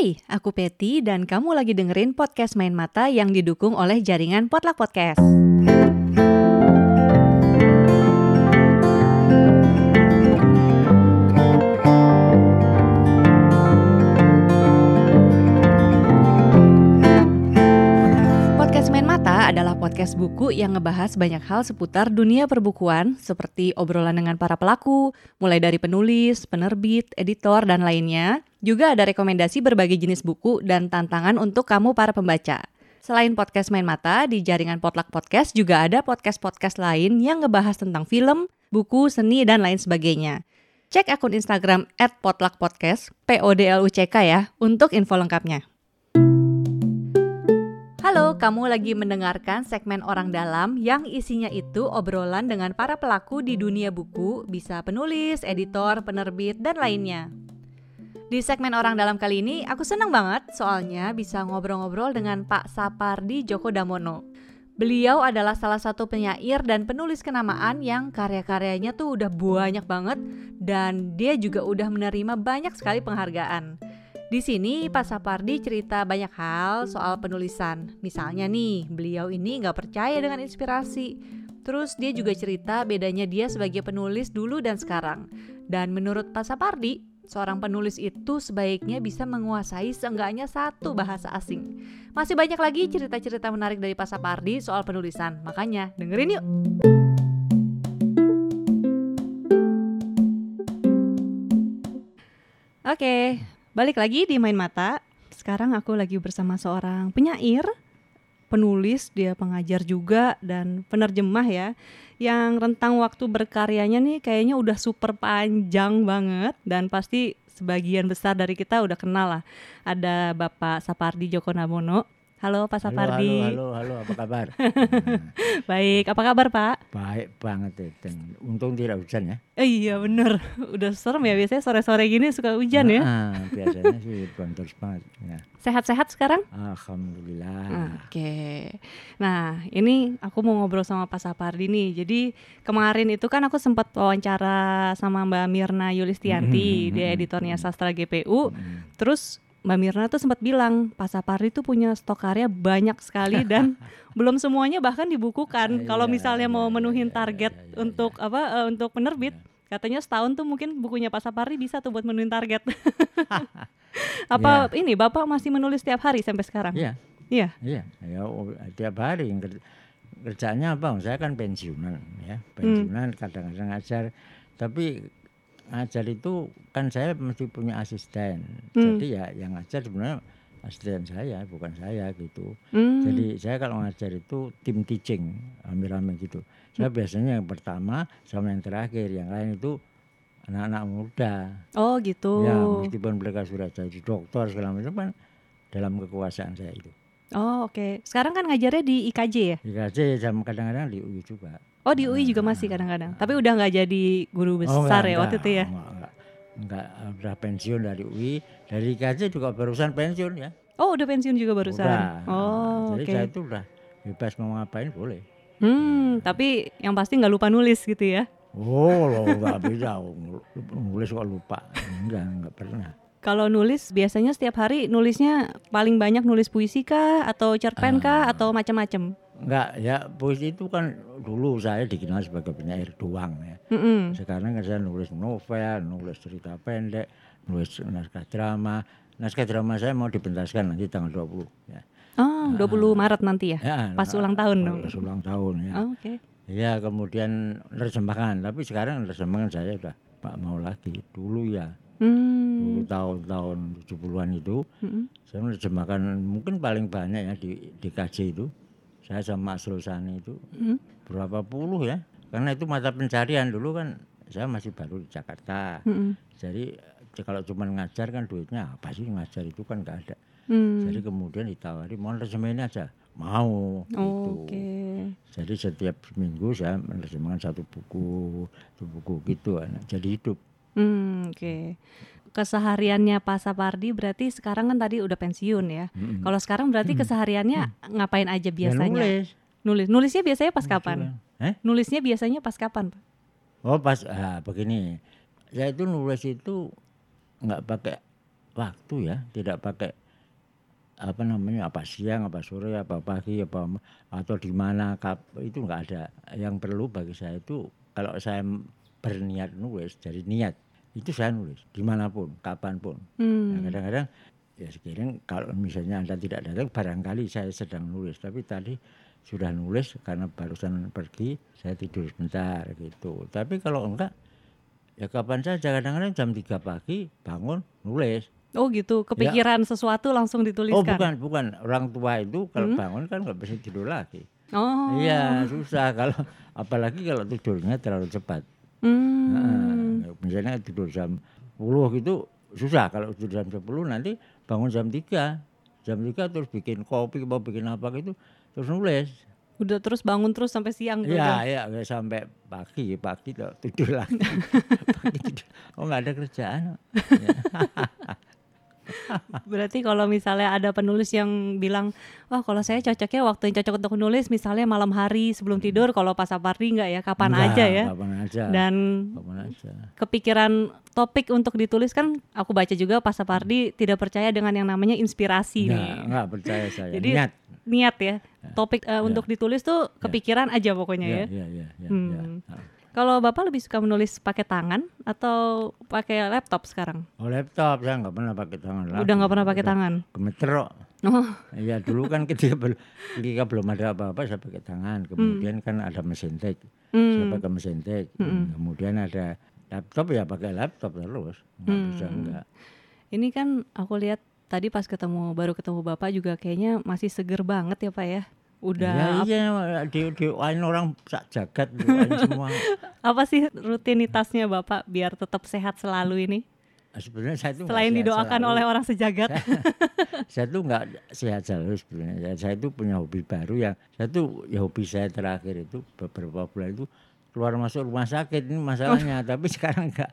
Hai, aku Peti dan kamu lagi dengerin podcast Main Mata yang didukung oleh jaringan Potluck Podcast. Adalah podcast buku yang ngebahas banyak hal seputar dunia perbukuan seperti obrolan dengan para pelaku, mulai dari penulis, penerbit, editor, dan lainnya. Juga ada rekomendasi berbagai jenis buku dan tantangan untuk kamu para pembaca. Selain podcast Main Mata, di jaringan Potluck Podcast juga ada podcast-podcast lain yang ngebahas tentang film, buku, seni, dan lain sebagainya. Cek akun Instagram @potluckpodcast, P O D L U C K ya, untuk info lengkapnya. Halo, kamu lagi mendengarkan segmen Orang Dalam yang isinya itu obrolan dengan para pelaku di dunia buku, bisa penulis, editor, penerbit, dan lainnya. Di segmen Orang Dalam kali ini, aku senang banget soalnya bisa ngobrol-ngobrol dengan Pak Sapardi Djoko Damono. Beliau adalah salah satu penyair dan penulis kenamaan yang karya-karyanya tuh udah banyak banget dan dia juga udah menerima banyak sekali penghargaan. Di sini Pak Sapardi cerita banyak hal soal penulisan. Misalnya nih, beliau ini nggak percaya dengan inspirasi. Terus dia juga cerita bedanya dia sebagai penulis dulu dan sekarang. Dan menurut Pak Sapardi, seorang penulis itu sebaiknya bisa menguasai seenggaknya satu bahasa asing. Masih banyak lagi cerita-cerita menarik dari Pak Sapardi soal penulisan. Makanya dengerin yuk. Oke, balik lagi di Main Mata. Sekarang aku lagi bersama seorang penyair, penulis, dia pengajar juga dan penerjemah ya. Yang rentang waktu berkaryanya nih kayaknya udah super panjang banget dan pasti sebagian besar dari kita udah kenal lah. Ada Bapak Sapardi Djoko Namono. Halo Pak Sapardi. Halo, halo, halo, apa kabar? Baik, apa kabar Pak? Baik banget ya, dan untung tidak hujan ya. Eh, iya bener, udah serem ya biasanya sore-sore gini suka hujan ya. Ah, biasanya sih terus banget. Ya. Sehat-sehat sekarang? Alhamdulillah. Oke. Nah, ini aku mau ngobrol sama Pak Sapardi nih. Jadi kemarin itu kan aku sempat wawancara sama Mbak Mirna Yulistianti, Mhm, dia mhm, editornya mhm. Sastra GPU. Terus Mbak Mirna tuh sempat bilang Pak Sapardi tuh punya stok karya banyak sekali dan belum semuanya bahkan dibukukan. Kalau Iya, misalnya mau iya, menuhin iya, target iya, iya, untuk apa eh, untuk penerbit, katanya setahun tuh mungkin bukunya Pak Sapardi bisa tuh buat menuhin target. apa ini Bapak masih menulis tiap hari sampai sekarang? Iya, Iya. iya, ya oh, tiap hari ker- kerjanya apa? Saya kan pensiunan ya, pensiunan kadang-kadang ngajar, tapi ngajar itu kan saya mesti punya asisten. Hmm. Jadi ya yang ngajar sebenarnya asisten saya, bukan saya gitu. Hmm. Jadi saya kalau ngajar itu tim teaching rame-rame gitu. Saya biasanya yang pertama sama yang terakhir, yang lain itu anak-anak muda. Oh gitu. Ya meskipun mereka sudah jadi dokter segala macam kan dalam kekuasaan saya itu. Oh oke. Sekarang kan ngajarnya di IKJ ya? Dikasih sama kadang-kadang di UI juga. Oh di UI juga masih kadang-kadang. Tapi udah nggak jadi guru Oh, besar enggak, ya waktu enggak, itu ya? Enggak, enggak, enggak, udah pensiun dari UI, dari IKJ juga barusan pensiun ya. Oh udah pensiun juga barusan. Udah. Oh Jadi oke. saya itu udah bebas mau ngapain boleh. Hmm tapi yang pasti nggak lupa nulis gitu ya? Oh, lo nggak bisa nulis kok lupa. Enggak, enggak pernah. Kalau nulis biasanya setiap hari nulisnya paling banyak nulis puisi kah atau cerpen kah Ah. atau macam-macam? Enggak, ya puisi itu kan dulu saya dikenal sebagai penyair doang ya. Mm-mm. Sekarang kan saya nulis novel, nulis cerita pendek, nulis naskah drama. Naskah drama saya mau dipentaskan nanti tanggal 20 ya. Oh 20 Maret nanti ya? Ya, Pas nah, ulang tahun dong. Pas ulang tahun ya. Oh, Oke. Ya kemudian nerjemahkan, tapi sekarang nerjemahkan saya udah Pak mau lagi. Dulu ya, dulu Hmm. tahun-tahun 70-an itu Mm-mm. saya menerjemahkan mungkin paling banyak ya di di KJ itu. Saya sama Mas Sani itu Mm. berapa puluh ya. Karena itu mata pencarian dulu kan saya masih baru di Jakarta. Mm-mm. Jadi eh, kalau cuma ngajar kan duitnya apa sih ngajar itu kan nggak ada. Hmm. Jadi kemudian ditawari mau nerjemahin aja. Mau gitu. Oke. Jadi setiap minggu saya menerjemahkan satu buku, satu buku gitu. anak. Jadi hidup. Hmm, oke. Kesehariannya Pak Sapardi berarti sekarang kan tadi udah pensiun ya. Mm-mm. Kalau sekarang berarti kesehariannya ngapain aja Ya biasanya? nulis. Nulis. Nulisnya biasanya pas kapan? Eh? Nulisnya biasanya pas kapan, Pak? Oh pas ah, begini. Saya itu nulis itu nggak pakai waktu ya, tidak pakai apa namanya apa siang, apa sore, apa pagi, apa atau di mana itu nggak ada. Yang perlu bagi saya itu kalau saya berniat nulis dari niat itu saya nulis di mana pun, kapan pun. Nah, Hmm. kadang-kadang ya sekiranya kalau misalnya anda tidak datang barangkali saya sedang nulis tapi tadi sudah nulis karena barusan pergi saya tidur sebentar gitu tapi kalau enggak ya kapan saja kadang-kadang jam 3 pagi bangun nulis Oh gitu, kepikiran sesuatu langsung oh dituliskan. bukan bukan orang tua itu kalau Hmm? bangun kan nggak bisa tidur lagi Oh. iya susah kalau apalagi kalau tidurnya terlalu cepat Hmm. Nah, misalnya tidur jam 10 gitu susah kalau tidur jam 10 nanti bangun jam 3 jam 3 terus bikin kopi mau bikin apa gitu terus nulis Udah terus bangun terus sampai siang. Iya, iya nggak sampai pagi, pagi tuh tidur lagi. pagi tidur. Oh nggak ada kerjaan. Ya. Berarti kalau misalnya ada penulis yang bilang, wah kalau saya cocoknya waktu yang cocok untuk menulis misalnya malam hari sebelum tidur, kalau pas Sapardi enggak ya, kapan Enggak, aja ya. Kapan aja. Dan kapan aja. kepikiran topik untuk ditulis kan aku baca juga pas Sapardi tidak percaya dengan yang namanya inspirasi Enggak, nih. enggak percaya saya. Jadi Niat. niat ya. Topik eh, untuk ditulis tuh kepikiran aja pokoknya ya. Iya, iya, iya, iya, Hmm. iya. Kalau Bapak lebih suka menulis pakai tangan atau pakai laptop sekarang? Oh laptop saya nggak pernah pakai tangan lagi. Udah nggak pernah pakai tangan. Gemeter kok. Oh, Iya dulu kan ketika, ketika belum ada apa-apa saya pakai tangan. Kemudian kan ada mesin tek. Saya hmm. pakai mesin tek. Kemudian ada laptop ya pakai laptop terus. Nggak bisa enggak. Ini kan aku lihat tadi pas ketemu baru ketemu Bapak juga kayaknya masih seger banget ya Pak ya. Udah Ya, iya di doain orang sak jagat semua. apa sih rutinitasnya Bapak biar tetap sehat selalu ini? Nah, Sebenarnya saya itu nggak Selain didoakan selalu. oleh orang sejagat. saya tuh nggak sehat selalu sebenarnya. Ya, Saya itu punya hobi baru yang saya tuh ya hobi saya terakhir itu beberapa bulan itu keluar masuk rumah sakit ini masalahnya. Tapi sekarang enggak.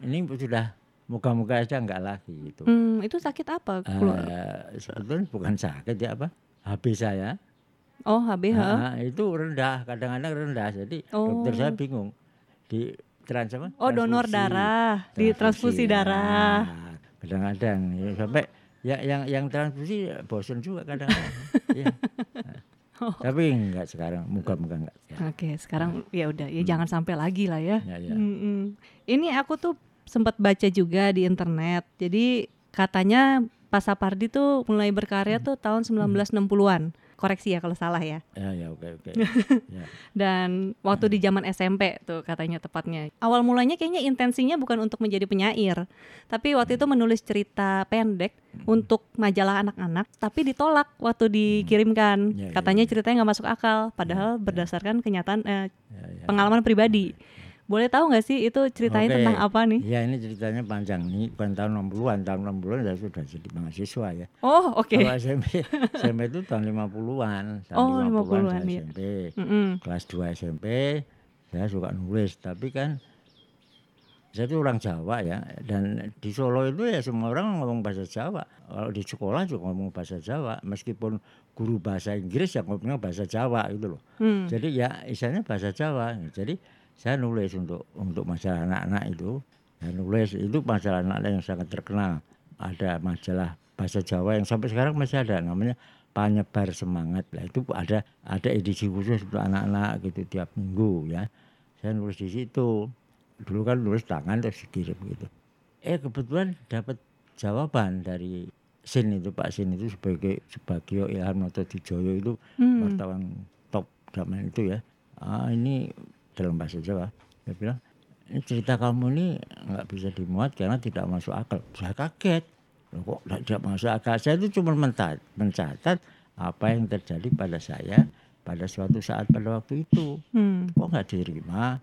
Ini sudah muka-muka aja enggak lagi gitu. Hmm, itu sakit apa keluar? Eh, sebetulnya bukan sakit ya apa? HB saya Oh, HBH. Nah, itu rendah, kadang-kadang rendah. Jadi dokter saya bingung di trans apa? Oh, donor Transfusi. darah, di transfusi darah. Nah, kadang-kadang ya, sampai ya yang yang transfusi ya bosan juga kadang-kadang. ya. Nah, Tapi enggak sekarang, muka-muka enggak. Ya, Oke, sekarang ya udah ya jangan sampai lagi lah ya. ya, ya. Mm-mm. Ini aku tuh sempat baca juga di internet. Jadi katanya Pak Sapardi tuh mulai berkarya tuh tahun 1960-an. Koreksi ya kalau salah ya. Ya, ya, oke, oke. ya. Dan waktu di zaman SMP tuh katanya tepatnya. Awal mulanya kayaknya intensinya bukan untuk menjadi penyair, tapi waktu itu menulis cerita pendek untuk majalah anak-anak, tapi ditolak waktu dikirimkan. Ya, ya, Katanya ceritanya nggak masuk akal, padahal berdasarkan kenyataan eh, Ya, ya. pengalaman pribadi. Boleh tahu nggak sih itu ceritanya Oke. tentang apa nih? Ya ini ceritanya panjang nih, bukan tahun 60-an, tahun 60-an saya sudah jadi mahasiswa ya. Oh oke. Kalau SMP, SMP itu tahun 50-an, tahun Oh, 50-an, 50-an, saya iya. SMP. Mm-mm. Kelas 2 SMP saya suka nulis, tapi kan saya itu orang Jawa ya, dan di Solo itu ya semua orang ngomong bahasa Jawa. Kalau di sekolah juga ngomong bahasa Jawa, meskipun guru bahasa Inggris ya ngomongnya bahasa Jawa gitu loh. Hmm. Jadi ya istilahnya bahasa Jawa. Jadi saya nulis untuk untuk masalah anak-anak itu. Saya nulis itu masalah anak-anak yang sangat terkenal. Ada majalah bahasa Jawa yang sampai sekarang masih ada namanya Panyebar Semangat. Lah itu ada ada edisi khusus untuk anak-anak gitu tiap minggu ya. Saya nulis di situ. Dulu kan nulis tangan terus dikirim gitu. Eh kebetulan dapat jawaban dari Sin itu Pak Sin itu sebagai Subagio Ilham Noto Dijoyo itu Hmm. wartawan top zaman itu ya ah ini dalam bahasa Jawa. Dia bilang ini cerita kamu ini nggak bisa dimuat karena tidak masuk akal. Saya kaget. Kok tidak masuk akal? Saya itu cuma mencatat, mencatat apa yang terjadi pada saya pada suatu saat pada waktu itu. Hmm. kok nggak diterima?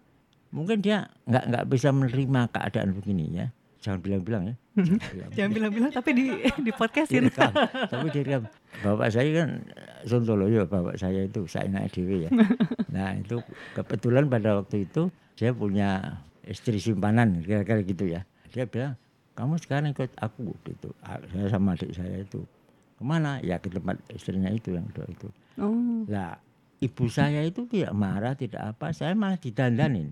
Mungkin dia nggak nggak bisa menerima keadaan begini ya. Jangan bilang-bilang ya. Jangan bilang. Jangan bilang-bilang tapi di di podcastin. direkam. tapi direkam. Bapak saya kan Sontoloyo bapak saya itu saya naik dewi ya. Nah itu kebetulan pada waktu itu saya punya istri simpanan kira-kira gitu ya. Dia bilang kamu sekarang ikut aku gitu. Ah, saya sama adik saya itu. Ke mana? Ya ke tempat istrinya itu yang kedua itu. Oh. lah ibu saya itu tidak marah tidak apa saya malah didandanin.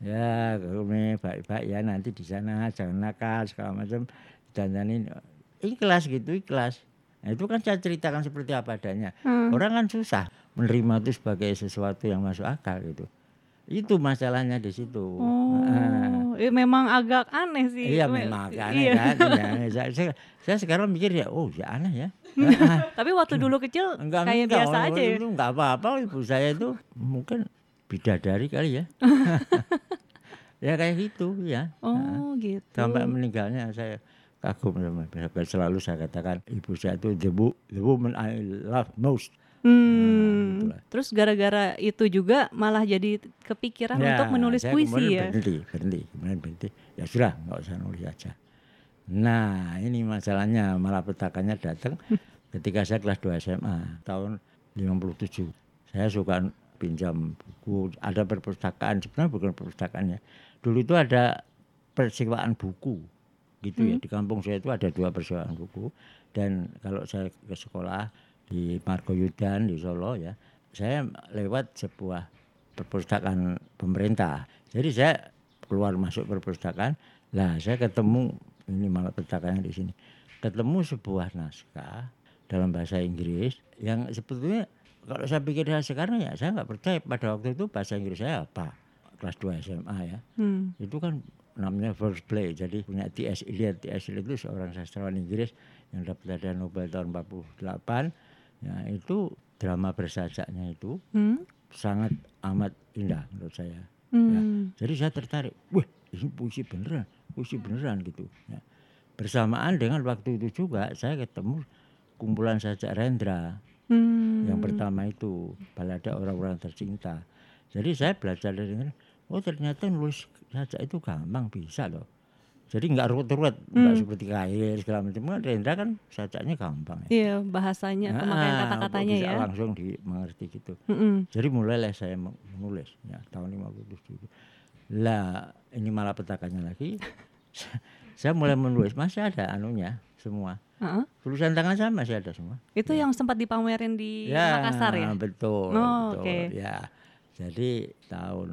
Ya kamu baik-baik ya nanti di sana jangan nakal segala macam dandanin ikhlas gitu ikhlas nah, itu kan saya ceritakan seperti apa adanya. Hmm. orang kan susah menerima itu sebagai sesuatu yang masuk akal gitu. Itu masalahnya di situ. Nah, Oh, eh, memang agak aneh sih. iya Me- memang agak aneh iya. kan ya, saya, saya, saya sekarang mikir ya oh ya aneh ya. Nah, Tapi waktu dulu kecil enggak kayak enggak, biasa aja ya. itu enggak apa-apa. Ibu saya itu mungkin bidadari kali ya. Ya kayak gitu ya. Oh, gitu. sampai meninggalnya saya kagum sama sampai selalu saya katakan ibu saya itu the, wo- the woman I love most Hmm. gitulah. Terus gara-gara itu juga malah jadi kepikiran Ya, untuk menulis saya puisi ya. berhenti berhenti kemudian berhenti ya sudah nggak usah nulis aja nah ini masalahnya malah petakannya datang ketika saya kelas 2 SMA tahun 57 saya suka pinjam buku ada perpustakaan sebenarnya bukan perpustakaan ya dulu itu ada persewaan buku gitu ya. Di kampung saya itu ada dua persewaan buku dan kalau saya ke sekolah di Margo Yudan di Solo ya saya lewat sebuah perpustakaan pemerintah. Jadi saya keluar masuk perpustakaan lah saya ketemu ini malah perpustakaannya di sini. Ketemu sebuah naskah dalam bahasa Inggris yang sebetulnya kalau saya pikir saya sekarang ya saya nggak percaya pada waktu itu bahasa Inggris saya apa? Kelas 2 SMA ya. Hmm. itu kan namanya first play jadi punya T.S. Eliot T.S. Eliot itu seorang sastrawan Inggris yang dapat hadiah Nobel tahun 48 ya itu drama bersajaknya itu Hmm. sangat amat indah menurut saya Hmm. jadi saya tertarik wah ini puisi beneran puisi beneran gitu ya. bersamaan dengan waktu itu juga saya ketemu kumpulan sajak Rendra Hmm. yang pertama itu balada orang-orang tercinta jadi saya belajar dari oh ternyata nulis sajak itu gampang bisa loh jadi nggak ruwet-ruwet nggak Hmm. seperti kain segala macam kan Rendra kan sajaknya gampang ya Iya, bahasanya, pemakaian Ah, kata-katanya ya. langsung dimengerti gitu Mm-mm. jadi mulailah saya men- menulis ya tahun 57 itu. Lah ini malah petakannya lagi. saya mulai menulis masih ada anunya semua. Heeh. Tulisan tangan saya masih ada semua. Itu yang sempat dipamerin di Makassar ya? betul. Oh, betul. oke. Ya. Jadi tahun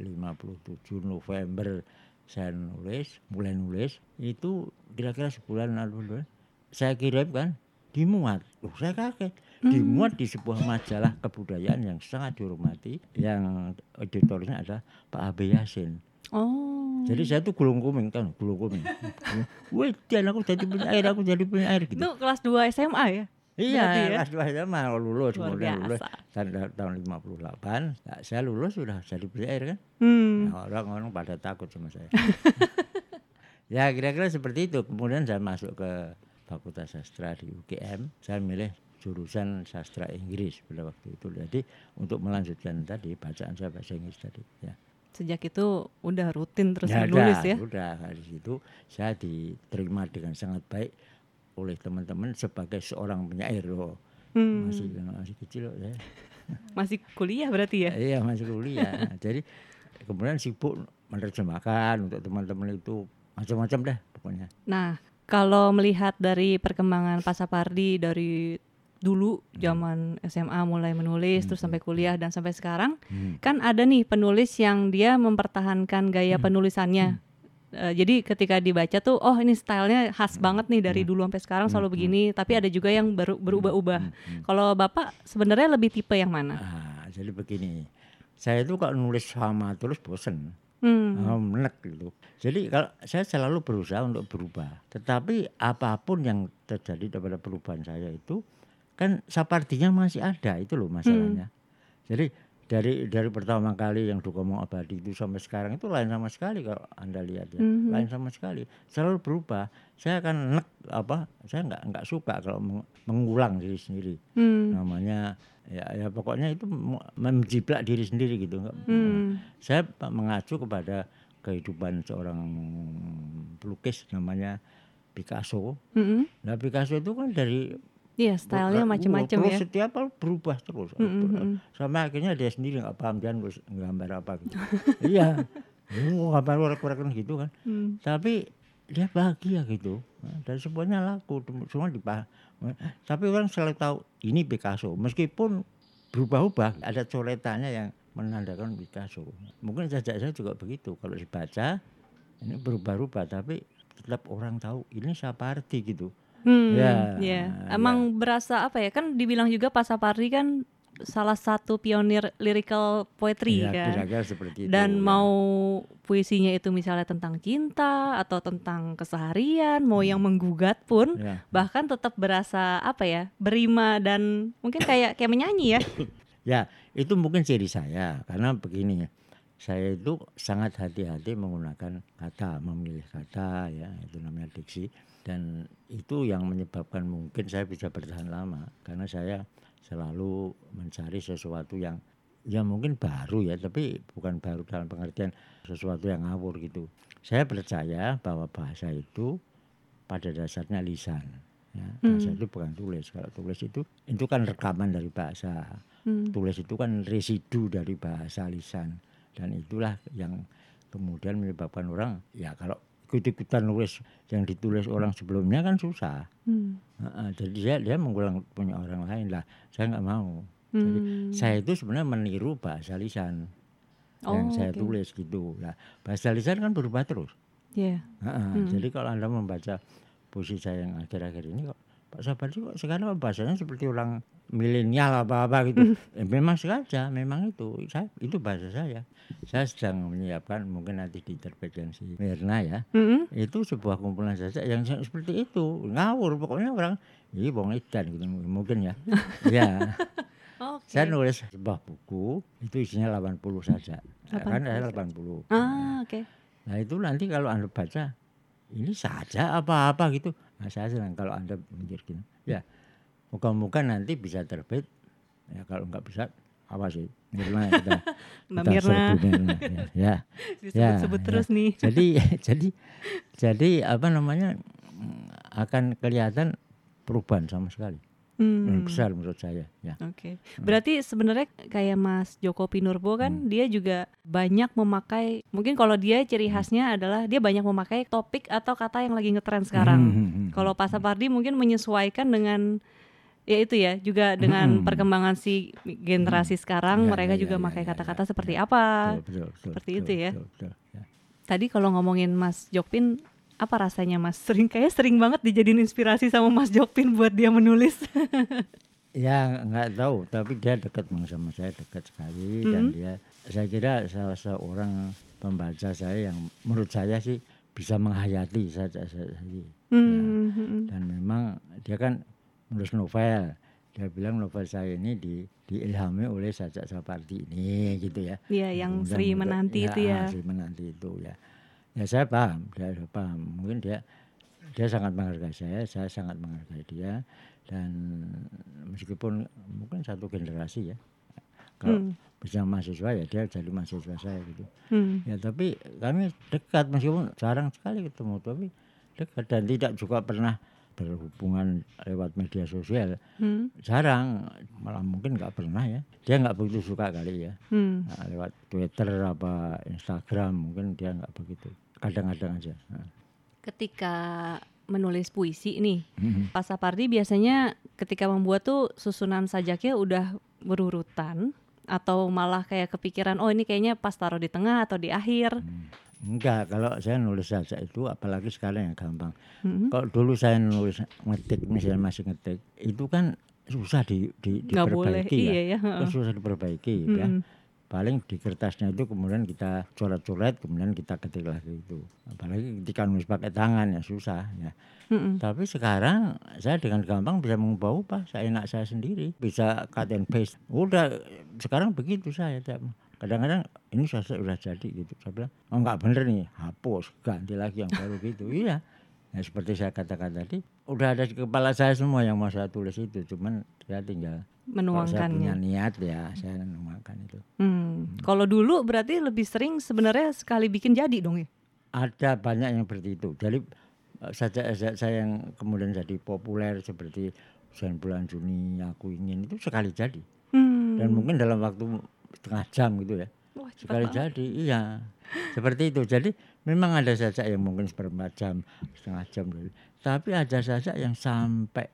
57 November saya nulis, mulai nulis itu kira-kira sebulan lalu saya kirim kan dimuat. Loh, saya kaget. Dimuat di sebuah majalah kebudayaan yang sangat dihormati yang editornya adalah Pak Abe Yasin. Oh. Jadi saya tuh gulung kuming kan, gulung kuming. Wih, aku jadi penyair, aku jadi penyair gitu. Itu kelas 2 SMA ya? Iya, ya? kelas dua saya mah lulus, Luar kemudian lulus biasa. tahun, tahun 58. Nah, saya lulus sudah jadi penyair kan. Hmm. Nah, orang-orang pada takut sama saya. ya kira-kira seperti itu. Kemudian saya masuk ke Fakultas Sastra di UGM. Saya milih jurusan sastra Inggris pada waktu itu. Jadi untuk melanjutkan tadi bacaan saya bahasa Inggris tadi. Ya. Sejak itu udah rutin terus Ya menulis udah, ya? Udah dari situ saya diterima dengan sangat baik oleh teman-teman sebagai seorang penyair loh. Hmm. Masih masih kecil loh saya. Masih kuliah berarti ya? Iya masih kuliah. Jadi kemudian sibuk menerjemahkan untuk teman-teman itu macam-macam dah pokoknya. Nah, kalau melihat dari perkembangan Pak Sapardi dari dulu zaman SMA mulai menulis terus sampai kuliah dan sampai sekarang Hmm. kan ada nih penulis yang dia mempertahankan gaya penulisannya. Eh, jadi ketika dibaca tuh oh ini stylenya khas banget nih dari dulu sampai sekarang selalu begini, tapi ada juga yang baru berubah-ubah. Kalau Bapak sebenarnya lebih tipe yang mana? Ah, jadi begini. Saya itu kalau nulis sama terus bosen. Hmm. Oh, menek gitu. Jadi kalau saya selalu berusaha untuk berubah. Tetapi apa pun yang terjadi daripada perubahan saya itu kan sapardinya masih ada itu loh masalahnya. Jadi dari dari pertama kali yang Dukomong Abadi itu sampai sekarang itu lain sama sekali kalau anda lihat ya Mhm. lain sama sekali selalu berubah saya akan nek apa saya nggak nggak suka kalau meng- mengulang diri sendiri Hmm. namanya ya ya pokoknya itu menjiplak diri sendiri gitu Hmm. saya mengacu kepada kehidupan seorang pelukis namanya Picasso. Mm-mm. Nah Picasso itu kan dari Iya, stylenya uh, macam-macam terus ya. setiap hal berubah terus. Mm-mm, mm-mm. Sama akhirnya dia sendiri nggak paham dia nulis gambar apa gitu. iya, gambar korek-korek gitu kan. Hmm. Tapi dia bahagia gitu. Nah, Dan semuanya laku, semua dipaham. Tapi orang selalu tahu ini Picasso. Meskipun berubah-ubah, ada coretannya yang menandakan Picasso. Mungkin saja saya juga begitu. Kalau dibaca ini berubah-ubah, tapi tetap orang tahu ini Sapardi gitu. Hmm, Ya, ya. ya. Emang berasa apa ya? Kan dibilang juga Pak Sapardi kan salah satu pionir lyrical poetry Ya, kan. kira-kira seperti itu. Dan ya. mau puisinya itu misalnya tentang cinta atau tentang keseharian, mau yang menggugat pun Ya. bahkan tetap berasa apa ya? berima dan mungkin kayak kayak menyanyi ya. Ya, itu mungkin ciri saya karena begini ya. Saya itu sangat hati-hati menggunakan kata, memilih kata ya, itu namanya diksi dan itu yang menyebabkan mungkin saya bisa bertahan lama karena saya selalu mencari sesuatu yang ya mungkin baru ya, tapi bukan baru dalam pengertian sesuatu yang ngawur gitu. Saya percaya bahwa bahasa itu pada dasarnya lisan. Ya, bahasa Hmm. itu bukan tulis. Kalau tulis itu itu kan rekaman dari bahasa Hmm. tulis itu kan residu dari bahasa lisan dan itulah yang kemudian menyebabkan orang ya kalau ikut-ikutan nulis yang ditulis orang sebelumnya kan susah Hmm. Heeh, jadi dia dia mengulang punya orang lain lah saya nggak mau jadi Hmm. saya itu sebenarnya meniru bahasa lisan yang Oh, saya oke. tulis gitu lah bahasa lisan kan berubah terus Iya. Heeh, Hmm. jadi kalau anda membaca puisi saya yang akhir-akhir ini kok Pak Sabardi kok sekarang bahasanya seperti orang milenial apa-apa gitu. Eh, memang sengaja, memang itu. Saya itu bahasa saya. Saya sedang menyiapkan mungkin nanti diterbitkan si Mirna ya. Mm-mm. Itu sebuah kumpulan saja yang se- seperti itu. Ngawur pokoknya orang ini bong ikan gitu mungkin ya. ya, Oke. saya nulis sebuah buku itu isinya 80 saja. Kan 80 saya saja. 80. Ah, oke. Nah itu nanti kalau anda baca ini saja apa-apa gitu. Nah saya senang kalau anda mikir gini. Ya moga-moga nanti bisa terbit. Ya kalau nggak bisa apa sih Mirna kita, Mbak kita Mirna Mirna. Ya, ya. disebut-sebut ya. terus nih. Jadi jadi jadi apa namanya akan kelihatan perubahan sama sekali. Hmm. Yang besar menurut saya. Ya. Oke, berarti sebenarnya kayak Mas Joko Pinurbo kan Hmm. dia juga banyak memakai mungkin kalau dia ciri khasnya adalah dia banyak memakai topik atau kata yang lagi ngetren sekarang. Hmm, hmm, hmm, Kalau Pak Sapardi mungkin menyesuaikan dengan ya itu ya juga dengan Hmm. perkembangan si generasi sekarang Ya, mereka ya, juga ya, pakai ya, kata-kata ya, seperti ya. apa. Betul, betul, betul, Seperti betul, itu ya. betul, betul, ya. Tadi kalau ngomongin Mas Jokpin apa rasanya Mas? Sering kayak sering banget dijadiin inspirasi sama Mas Jokpin buat dia menulis. Ya nggak tahu, tapi dia dekat sama saya dekat sekali dan Mhm. dia saya kira salah seorang pembaca saya yang menurut saya sih bisa menghayati saja saya tadi. Hmm, hmm, Dan memang dia kan menulis novel. Dia bilang novel saya ini di diilhami oleh Sajak Sapardi ini gitu ya. Iya, yang Sri menanti itu ya. Sri menanti itu ya. Ya saya paham, sudah paham. Mungkin dia dia sangat menghargai saya, saya sangat menghargai dia dan meskipun mungkin satu generasi ya. Kalau Hmm. bisa mahasiswa ya dia jadi mahasiswa saya gitu. Hmm. Ya tapi kami dekat meskipun jarang sekali ketemu tapi dekat dan tidak juga pernah berhubungan lewat media sosial Hmm. jarang malah mungkin nggak pernah ya dia nggak begitu suka kali ya Hmm. Nah, lewat Twitter apa Instagram mungkin dia nggak begitu kadang-kadang aja. Ketika menulis puisi nih, Mhm. Pak Sapardi biasanya ketika membuat tuh susunan sajaknya udah berurutan atau malah kayak kepikiran oh ini kayaknya pas taruh di tengah atau di akhir. Hmm. enggak kalau saya nulis saja itu apalagi sekarang yang gampang Hmm. kalau dulu saya nulis ngetik misalnya masih ngetik itu kan susah di, di Nggak boleh, diperbaiki ya iya ya. Susah diperbaiki ya Hmm. Paling di kertasnya itu kemudian kita coret-coret kemudian kita ketik lagi itu. Apalagi ketika nulis pakai tangan ya susah ya. Hmm. tapi sekarang saya dengan gampang bisa mengubah-ubah saya enak saya sendiri. Bisa cut and paste. Udah sekarang begitu saya Cak. kadang-kadang ini sudah sudah jadi gitu. Saya bilang oh nggak bener nih hapus ganti lagi yang baru gitu. Iya. Ya seperti saya katakan tadi udah ada di kepala saya semua yang mau saya tulis itu cuman saya tinggal kalau saya punya Menuangkannya. niat ya saya menuangkan itu Hmm. Kalau dulu berarti lebih sering sebenarnya sekali bikin jadi dong ya. ada banyak yang seperti itu. Jadi eh, saja saja saya yang kemudian jadi populer seperti Hujan bulan Juni aku ingin itu sekali jadi Hmm. dan mungkin dalam waktu setengah jam gitu ya Wah, sekali banget. jadi iya seperti itu jadi memang ada saja yang mungkin seperempat jam setengah jam dulu tapi ada saja yang sampai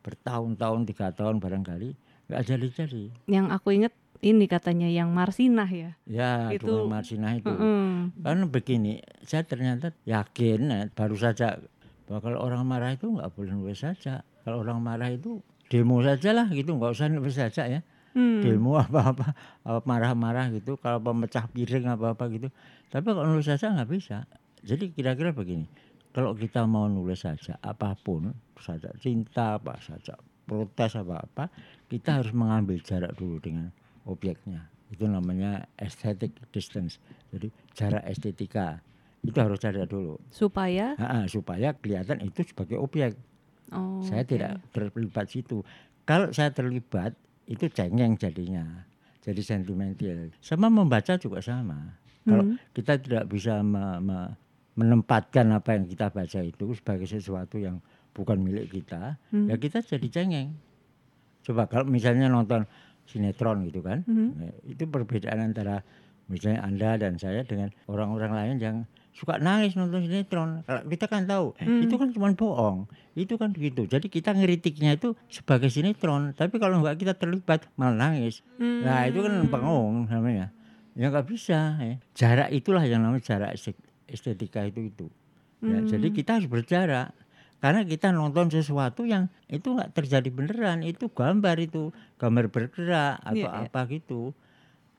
bertahun-tahun tiga tahun barangkali nggak jadi jadi Yang aku inget ini katanya yang Marsinah ya. Ya, Itu- Marsinah itu. Mm-mm. Kan begini, saya ternyata yakin eh, baru saja bahwa kalau orang marah itu nggak boleh nulis saja. Kalau orang marah itu demo saja lah gitu, nggak usah nulis saja ya. Hmm. Demo apa-apa, apa marah-marah gitu, kalau pemecah piring apa-apa gitu. Tapi kalau nulis saja nggak bisa. Jadi kira-kira begini, kalau kita mau nulis saja apa pun, saja cinta apa saja, protes apa-apa, kita harus mengambil jarak dulu dengan objeknya. Itu namanya aesthetic distance. Jadi jarak estetika itu harus ada dulu. Supaya Ha-ha, supaya kelihatan itu sebagai objek. oh, saya oke. tidak terlibat situ. Kalau saya terlibat itu cengeng jadinya. Jadi sentimental. Sama membaca juga sama. Kalau Hmm. kita tidak bisa me- me- menempatkan apa yang kita baca itu sebagai sesuatu yang bukan milik kita, Hmm. ya kita jadi cengeng. Coba kalau misalnya nonton sinetron gitu kan, Mhm. ya, itu perbedaan antara misalnya Anda dan saya dengan orang-orang lain yang suka nangis nonton sinetron. Kalau kita kan tahu Hmm. itu kan cuma bohong, itu kan begitu. Jadi kita ngeritiknya itu sebagai sinetron, tapi kalau nggak kita terlibat malah nangis. Nah itu kan Hmm. pengong namanya. Ya nggak bisa. Ya. Jarak itulah yang namanya jarak estet- estetika itu itu. Ya, Jadi Hmm. kita harus berjarak. Karena kita nonton sesuatu yang itu nggak terjadi beneran, itu gambar itu gambar bergerak atau Iya, iya. apa gitu.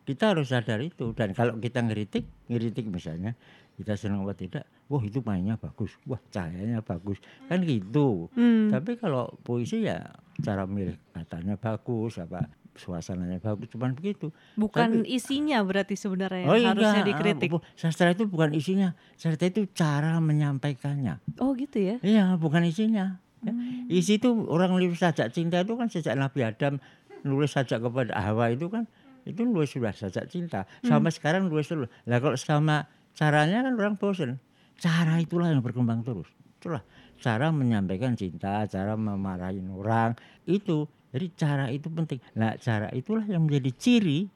Kita harus sadar itu dan kalau kita ngeritik, ngeritik misalnya kita senang apa tidak, wah itu mainnya bagus, wah cahayanya bagus, kan gitu. Hmm. Tapi kalau puisi ya cara milih katanya bagus, apa suasananya bagus, cuman begitu. Bukan isinya berarti sebenarnya Oh iya, harusnya ah, dikritik. bu- sastra itu bukan isinya, sastra itu cara menyampaikannya. Oh gitu ya. Iya, bukan isinya. Ya. Hmm. Isi itu orang nulis sajak cinta itu kan sejak Nabi Adam nulis sajak kepada Hawa itu kan itu nulis sudah sajak cinta. Sampai sekarang nulis terus. Lah kalau sama caranya kan orang bosen. Cara itulah yang berkembang terus. Itulah cara menyampaikan cinta, cara memarahin orang itu. Jadi cara itu penting. Nah, cara itulah yang menjadi ciri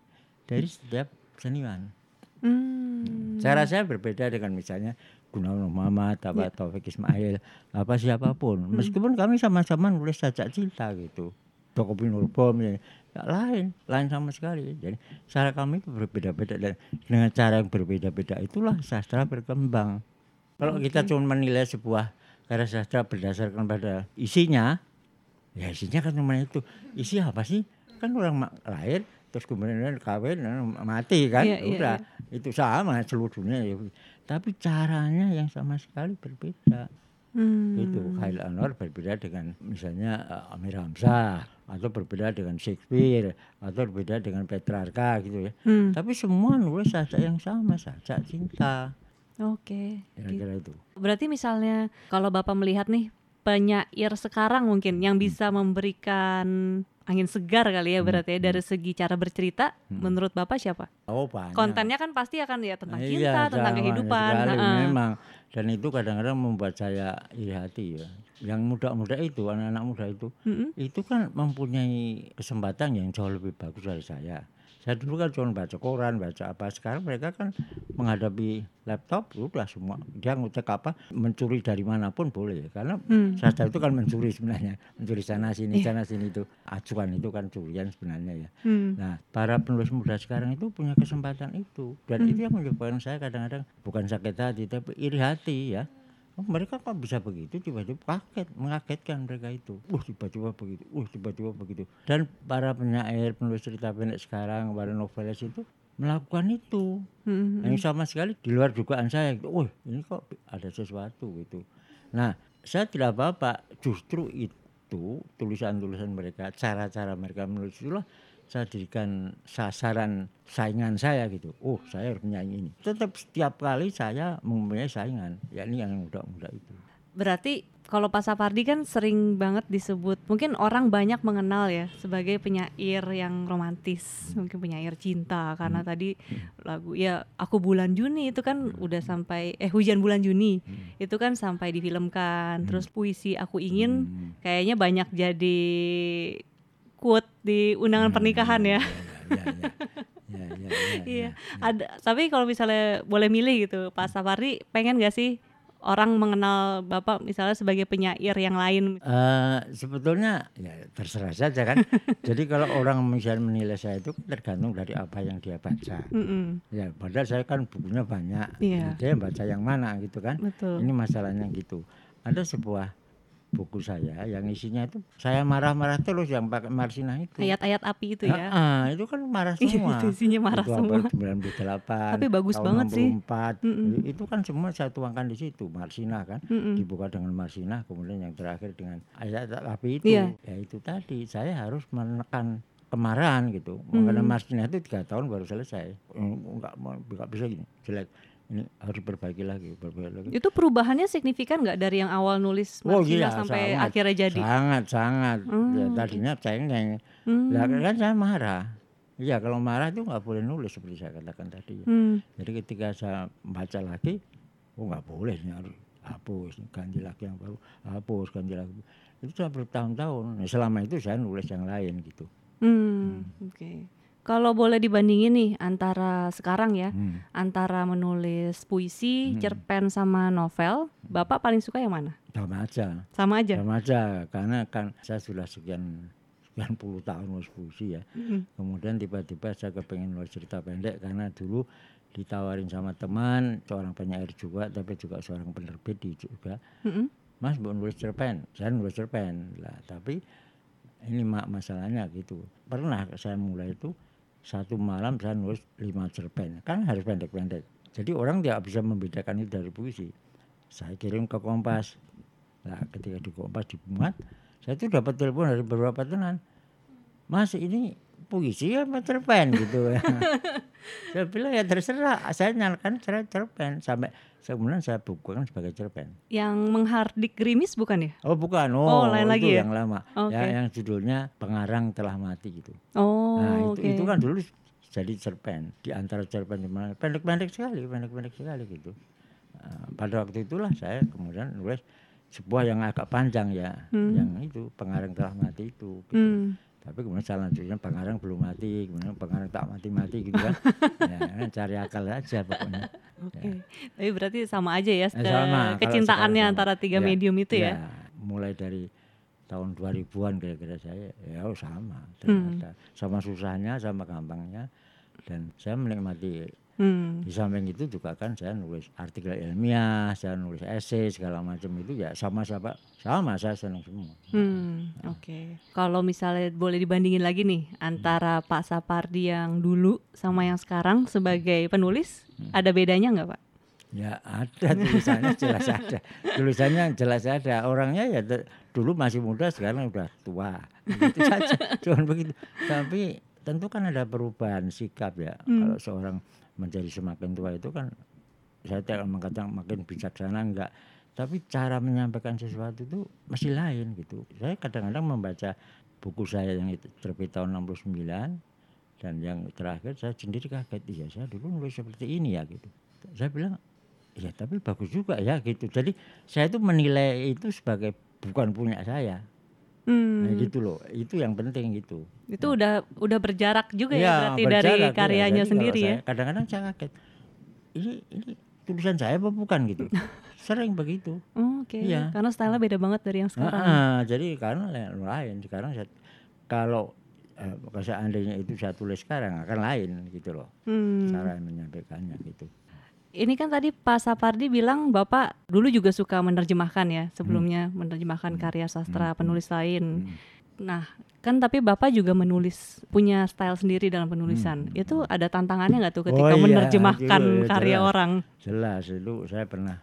dari setiap seniman. Hmm. Cara saya berbeda dengan misalnya Gunawan Muhammad, apa Ya. Taufik Ismail, apa siapa pun. Hmm. Meskipun kami sama-sama nulis sajak cinta gitu. Joko Bom ya, ya lain, lain sama sekali. Jadi cara kami itu berbeda-beda dan dengan cara yang berbeda-beda itulah sastra berkembang. Kalau kita cuma menilai sebuah karya sastra berdasarkan pada isinya, ya isinya kan cuma itu. Isi apa sih? Kan orang lahir terus kemudian kawin mati kan, Iya, iya, udah itu sama seluruh dunia. Tapi caranya yang sama sekali berbeda. Hmm. Itu Khail Anwar berbeda dengan misalnya eh, Amir Hamzah atau berbeda dengan Shakespeare atau berbeda dengan Petrarca gitu ya. Hmm. Tapi semua nulis sajak yang sama, sajak cinta. Oke. gitu. Kira-kira itu. Berarti misalnya kalau Bapak melihat nih penyair sekarang mungkin yang Hmm. bisa memberikan angin segar kali ya berarti ya dari segi cara bercerita menurut Bapak siapa? Oh banyak. Kontennya kan pasti akan ya tentang Iya, cinta, tentang sama kehidupan. sekali, heeh. memang. Dan itu kadang-kadang membuat saya iri hati ya. Yang muda-muda itu, anak-anak muda itu, Mm-mm. itu kan mempunyai kesempatan yang jauh lebih bagus dari saya. Saya dulu kan cuma baca koran, baca apa. Sekarang mereka kan menghadapi laptop, udah semua. Dia ngucek apa, mencuri dari mana pun boleh. Karena Hmm. sastra itu kan mencuri sebenarnya. Mencuri sana sini, Iya. sana sini itu. Acuan itu kan curian sebenarnya ya. Hmm. Nah, para penulis muda sekarang itu punya kesempatan itu. Dan itu yang menyebabkan saya kadang-kadang bukan sakit hati, tapi iri hati ya. Oh, mereka kok bisa begitu tiba-tiba kaget, mengagetkan mereka itu. Wah, tiba-tiba begitu. Wah, tiba-tiba begitu. Dan para penyair, penulis cerita pendek sekarang, para novelis itu melakukan itu. Hmm. Yang sama sekali di luar dugaan saya. Wah, ini kok ada sesuatu gitu. Nah, saya tidak apa-apa. Justru itu tulisan-tulisan mereka, cara-cara mereka menulis itulah saya jadikan sasaran saingan saya gitu. Oh, saya harus menyanyi ini. Tetap setiap kali saya mempunyai saingan, yakni yang muda-muda itu. Berarti kalau Pak Sapardi kan sering banget disebut mungkin orang banyak mengenal ya sebagai penyair yang romantis, mungkin penyair cinta karena Hmm. tadi lagu ya aku bulan Juni itu kan udah sampai eh hujan bulan Juni itu kan sampai difilmkan. Terus puisi aku ingin Hmm. kayaknya banyak jadi quote di undangan pernikahan ya. Ya, ya, ya. Ya, ya, ya, Iya, ya. ada. Tapi kalau misalnya boleh milih gitu, Pak Sapardi pengen gak sih orang mengenal Bapak misalnya sebagai penyair yang lain? Eh, sebetulnya ya terserah saja kan. Jadi kalau orang misalnya menilai saya itu tergantung dari apa yang dia baca. Mm-mm. Ya, padahal saya kan bukunya banyak. Iya. Dia baca yang mana gitu kan. Betul. Ini masalahnya gitu. Ada sebuah buku saya yang isinya itu saya marah-marah terus yang pakai Marsinah itu. Ayat-ayat api itu ya. Ah, itu kan marah Iya, semua. itu isinya marah itu semua. Apa, 98, Tapi bagus tahun banget sih. 64. Mm-mm. Itu kan semua saya tuangkan di situ, Marsinah kan. Mm-mm. Dibuka dengan Marsinah, kemudian yang terakhir dengan ayat api itu. Iya. Ya itu tadi, saya harus menekan kemarahan gitu. Mengenai Hmm. Marsinah itu tiga tahun baru selesai. Enggak, enggak bisa gini, jelek. Ini harus perbaiki lagi, perbaiki lagi. Itu perubahannya signifikan nggak dari yang awal nulis Oh iya, sampai sangat. akhirnya jadi? Sangat, sangat. Ya, Hmm, tadinya cengeng. Hmm. Lah kan saya marah. Iya kalau marah itu nggak boleh nulis seperti saya katakan tadi. ya. Hmm. Jadi ketika saya baca lagi, oh nggak boleh ini harus hapus, ganti lagi yang baru, hapus, ganti lagi. Itu saya bertahun-tahun. Nah, selama itu saya nulis yang lain gitu. Hmm, oke. Kalau boleh dibandingin nih antara sekarang ya, Hmm. antara menulis puisi, Hmm. cerpen sama novel, Bapak paling suka yang mana? Sama aja, Sama aja. sama aja. Karena kan saya sudah sekian sekian puluh tahun nulis puisi ya. Mm. Kemudian tiba-tiba saya kepengen nulis cerita pendek karena dulu ditawarin sama teman seorang penyair juga tapi juga seorang penerbit di juga Mm-mm. Mas mau nulis cerpen, saya nulis cerpen lah. Tapi ini mak masalahnya gitu. Pernah saya mulai itu satu malam saya nulis lima cerpen, kan harus pendek-pendek. Jadi orang tidak bisa membedakan itu dari puisi. Saya kirim ke Kompas. Nah ketika di Kompas dimuat, saya itu dapat telepon dari beberapa tenan. Mas ini puisi apa cerpen gitu saya bilang ya terserah saya nyalakan cara cerpen sampai kemudian saya bukukan sebagai cerpen Yang menghardik gerimis bukan ya? Oh bukan, Oh, oh, lain itu lagi ya? yang lama, Oke. ya yang judulnya Pengarang Telah Mati gitu. Oh, nah itu itu kan dulu jadi cerpen, di antara cerpen pendek-pendek sekali, pendek-pendek sekali gitu. Nah, pada waktu itulah saya kemudian nulis sebuah yang agak panjang ya, Hmm. yang itu Pengarang Telah Mati itu. Gitu. Hmm. Tapi kemudian saya lanjutnya Pengarang Belum Mati, kemudian Pengarang Tak Mati-Mati gitu kan. ya, kan cari akal aja pokoknya. Oke. Tapi berarti sama aja ya Eh, eh, sama, kalau kecintaannya sama. antara tiga Ya, medium itu ya. mulai dari tahun 2000-an kira-kira saya ya sama Hmm. sama susahnya sama gampangnya dan saya menikmati Hmm. di samping itu juga kan saya nulis artikel ilmiah saya nulis esai segala macam itu ya sama-sama sama saya senang semua Hmm, oke. Kalau misalnya boleh dibandingin lagi nih antara Pak Sapardi yang dulu sama yang sekarang sebagai penulis, ada bedanya nggak Pak? ya ada tulisannya jelas ada tulisannya jelas ada orangnya ya dulu masih muda sekarang udah tua begitu saja cuman begitu tapi tentu kan ada perubahan sikap ya Hmm. kalau seorang menjadi semakin tua itu kan saya tidak mengatakan makin bijaksana enggak. Tapi cara menyampaikan sesuatu itu masih lain gitu. Saya kadang-kadang membaca buku saya yang itu terbit tahun 69 dan yang terakhir saya sendiri kaget iya saya dulu nulis seperti ini ya gitu. Saya bilang ya tapi bagus juga ya gitu. Jadi saya itu menilai itu sebagai bukan punya saya. Hmm, nah gitu loh. Itu yang penting gitu itu udah udah berjarak juga ya, Iya, berarti dari berjarak, iya. karyanya kalau sendiri ya. kadang-kadang saya kaget ini ini tulisan saya apa bukan gitu sering begitu Oh, Oke, Iya. karena stylenya beda banget dari yang sekarang. Ah, jadi karena lain, lain sekarang saya, kalau eh, seandainya itu saya tulis sekarang akan lain gitu loh Hmm. cara menyampaikannya gitu Ini kan tadi Pak Sapardi bilang Bapak dulu juga suka menerjemahkan ya, sebelumnya menerjemahkan karya sastra Hmm. penulis lain. Hmm. Nah, kan tapi Bapak juga menulis punya style sendiri dalam penulisan. Hmm. Itu ada tantangannya nggak tuh Oh ketika iya, menerjemahkan itu, ya, karya jelas. orang? jelas itu saya pernah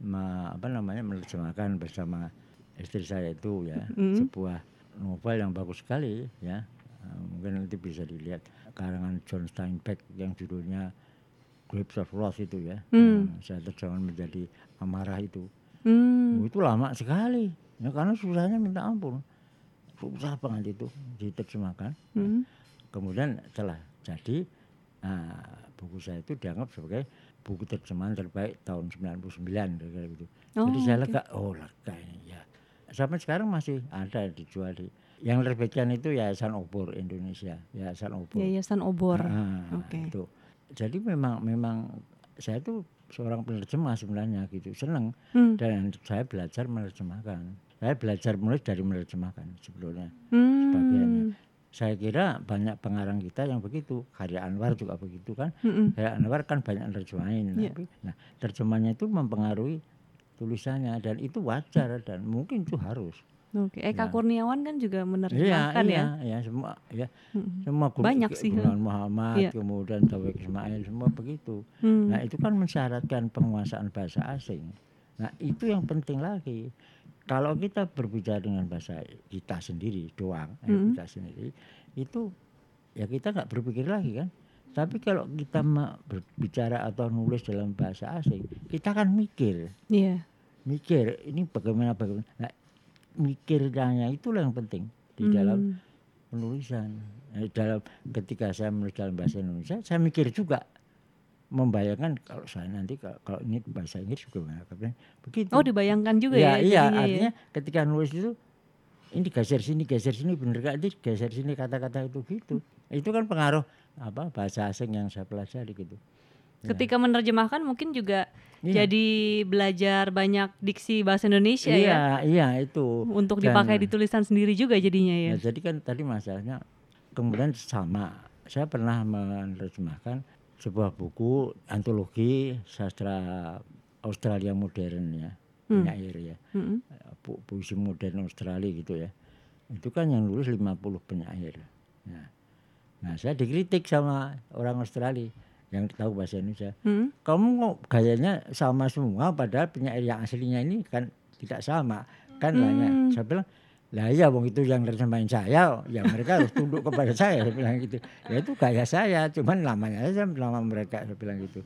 me- apa namanya menerjemahkan bersama istri saya itu ya Hmm. sebuah novel yang bagus sekali ya Eh, mungkin nanti bisa dilihat karangan John Steinbeck yang judulnya Grapes of Wrath itu ya Hmm. Yang saya terjemahan menjadi amarah itu Hmm. Oh, itu lama sekali ya karena susahnya minta ampun susah banget itu diterjemahkan Hmm. kemudian setelah jadi nah, buku saya itu dianggap sebagai buku terjemahan terbaik tahun 99 kira-kira gitu. Oh, Jadi saya lega, oh lega ini ya. Sampai sekarang masih ada dijual di yang terbitkan itu Yayasan Obor Indonesia, Yayasan Obor. Yayasan Obor. Ah, Oke. itu. Jadi memang memang saya tuh seorang penerjemah sebenarnya gitu, seneng Hmm. dan saya belajar menerjemahkan. Saya belajar menulis dari menerjemahkan sebagiannya. Hmm. Saya kira banyak pengarang kita yang begitu, Karya Anwar juga begitu kan. Mm-mm. Karya Anwar kan banyak nerjemahin, Iya. tapi nah terjemahnya itu mempengaruhi tulisannya dan itu wajar dan mungkin itu harus. Oke, Eka Ya. Kurniawan kan juga Iya, menerjemahkan iya, ya. ya semua ya Mm-mm. semua guru- Banyak sih, Gunawan Muhammad, Iya. kemudian Taufiq Ismail semua begitu. Hmm. Nah, itu kan mensyaratkan penguasaan bahasa asing. Nah, itu yang penting lagi. Kalau kita berbicara dengan bahasa kita sendiri doang, Mm. kita sendiri, itu ya kita nggak berpikir lagi kan. Tapi kalau kita berbicara atau nulis dalam bahasa asing, kita kan mikir, Iya. mikir ini bagaimana bagaimana. Nah, mikirnya itulah yang penting di dalam Hmm. penulisan. Eh, dalam ketika saya menulis dalam bahasa Indonesia, saya mikir juga membayangkan kalau saya nanti kalau, kalau ini bahasa Inggris bagaimana bagaimana. begitu. Oh, dibayangkan juga ya, ya. iya, ya. artinya ketika nulis itu ini geser sini, geser sini, bener gak? Ini geser sini kata-kata itu gitu. Itu kan pengaruh apa bahasa asing yang saya pelajari gitu. Ya. Ketika menerjemahkan mungkin juga Iya. jadi belajar banyak diksi bahasa Indonesia ya. Iya, iya itu. Untuk Dan- dipakai di tulisan sendiri juga jadinya ya. Ya, jadi kan tadi masalahnya kemudian sama. Saya pernah menerjemahkan sebuah buku antologi sastra Australia modern ya, Hmm. penyair ya, Mm-mm. pu- puisi modern Australia gitu ya. Itu kan yang nulis 50 penyair. Nah, nah saya dikritik sama orang Australia yang tahu bahasa Indonesia. Mm-mm. Kamu kok gayanya sama semua padahal penyair yang aslinya ini kan tidak sama. Kan. Hmm. Saya bilang, lah iya wong itu yang terjemahin saya, ya mereka harus tunduk kepada saya, saya bilang gitu. Ya itu gaya saya, cuman namanya aja nama mereka, saya bilang gitu.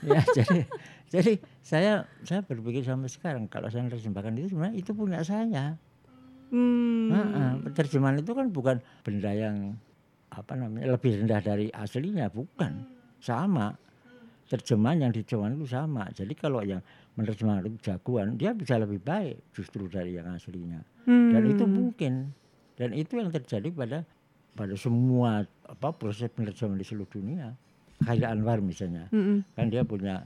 ya jadi jadi saya saya berpikir sampai sekarang kalau saya terjemahkan itu sebenarnya itu punya saya. Hmm. Heeh, terjemahan itu kan bukan benda yang apa namanya lebih rendah dari aslinya, bukan. Sama. Terjemahan yang diterjemahkan itu sama. Jadi kalau yang menerjemahkan itu jagoan, dia bisa lebih baik justru dari yang aslinya. Dan itu Hmm. mungkin. Dan itu yang terjadi pada pada semua apa proses penerjemahan di seluruh dunia. Kayak Anwar misalnya, Mm-mm. kan dia punya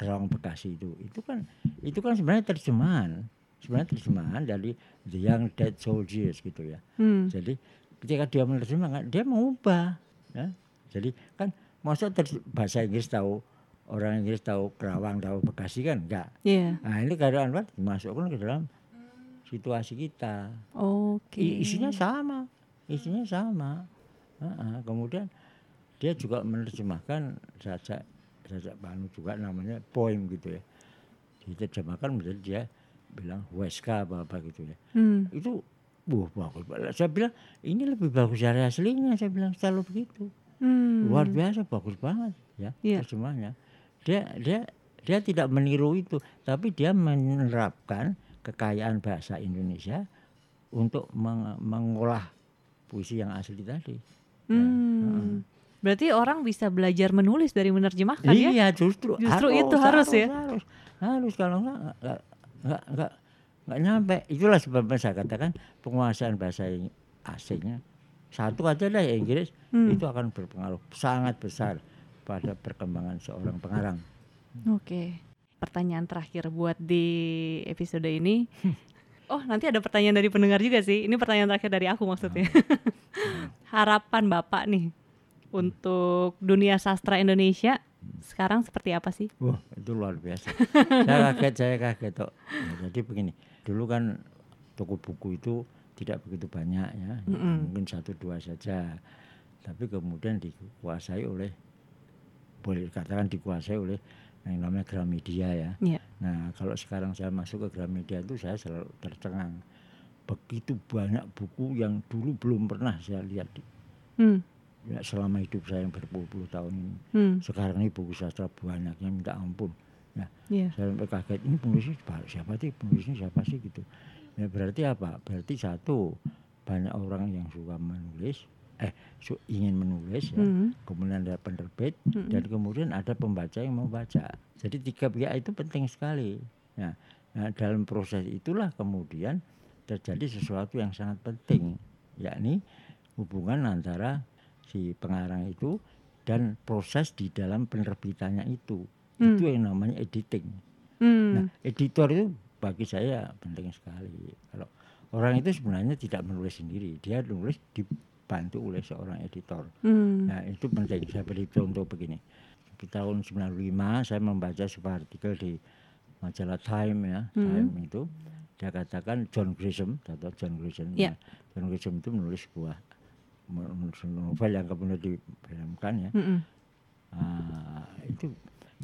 Kerawang Bekasi itu. Itu kan itu kan sebenarnya terjemahan. Sebenarnya terjemahan dari The Young Dead Soldiers gitu ya. Hmm. Jadi ketika dia menerjemahkan dia mengubah ya. Jadi kan masa bahasa Inggris tahu orang Inggris tahu Kerawang tahu Bekasi kan enggak. Iya. Nah, ini keadaan Anwar dimasukkan ke dalam situasi kita. Oke. I- Isinya sama, isinya sama. Heeh, kemudian dia juga menerjemahkan sajak sajak Banu juga namanya poem gitu ya. Diterjemahkan menjadi dia bilang Weska apa apa gitu ya. Hmm. Itu wah bagus. banget. Saya bilang ini lebih bagus dari aslinya. Saya bilang selalu begitu. Hmm. Luar biasa bagus banget ya Iya. terjemahnya. Dia dia dia tidak meniru itu, tapi dia menerapkan kekayaan bahasa Indonesia untuk meng- mengolah puisi yang asli tadi. Hmm. Berarti orang bisa belajar menulis dari menerjemahkan ya? Iya, justru Justru itu harus ya? Harus, harus kalau enggak enggak enggak enggak, enggak nyampe. Itulah sebabnya saya katakan penguasaan bahasa ing- asingnya satu aja lah Inggris Hmm. itu akan berpengaruh sangat besar pada perkembangan seorang pengarang. Oke. Pertanyaan terakhir buat di episode ini. Oh, nanti ada pertanyaan dari pendengar juga sih. Ini pertanyaan terakhir dari aku maksudnya. Harapan Bapak nih untuk dunia sastra Indonesia sekarang seperti apa sih? Wah, itu luar biasa. saya kaget, saya kaget kok. Ya, jadi begini, dulu kan toko buku itu tidak begitu banyak ya, Mm-mm. mungkin satu dua saja. Tapi kemudian dikuasai oleh, boleh dikatakan dikuasai oleh yang namanya Gramedia ya. Iya. Nah, kalau sekarang saya masuk ke Gramedia itu saya selalu tercengang. Begitu banyak buku yang dulu belum pernah saya lihat Hmm. ya, selama hidup saya yang berpuluh-puluh tahun ini. Hmm. Sekarang ini buku sastra banyaknya minta ampun. Iya. Saya sampai kaget ini penulisnya siapa, siapa sih penulisnya siapa sih gitu. Ya berarti apa? Berarti satu banyak orang yang suka menulis, eh ingin menulis ya. Hmm. Kemudian ada penerbit Mm-mm. dan kemudian ada pembaca yang mau baca. Jadi tiga pihak itu penting sekali. Nah, nah, dalam proses itulah kemudian terjadi sesuatu yang sangat penting, yakni hubungan antara si pengarang itu dan proses di dalam penerbitannya itu. itu Hmm. yang namanya editing. Hmm. Nah, editor itu bagi saya penting sekali. Kalau orang itu sebenarnya tidak menulis sendiri, dia nulis dibantu oleh seorang editor. Hmm. Nah, itu penting. Saya beri contoh begini. Di tahun 95 saya membaca sebuah artikel di majalah Time ya, Hmm. Time itu dia katakan John Grisham atau John Grisham. Ya. Nah, John Grisham itu menulis sebuah menulis novel yang kemudian difilmkan ya. Mm-mm. Ah, itu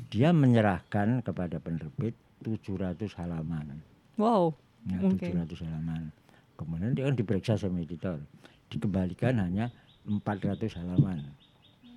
dia menyerahkan kepada penerbit 700 halaman. Wow. Ya. 700 halaman. Kemudian dia kan diperiksa sama editor. Dikembalikan hanya 400 halaman.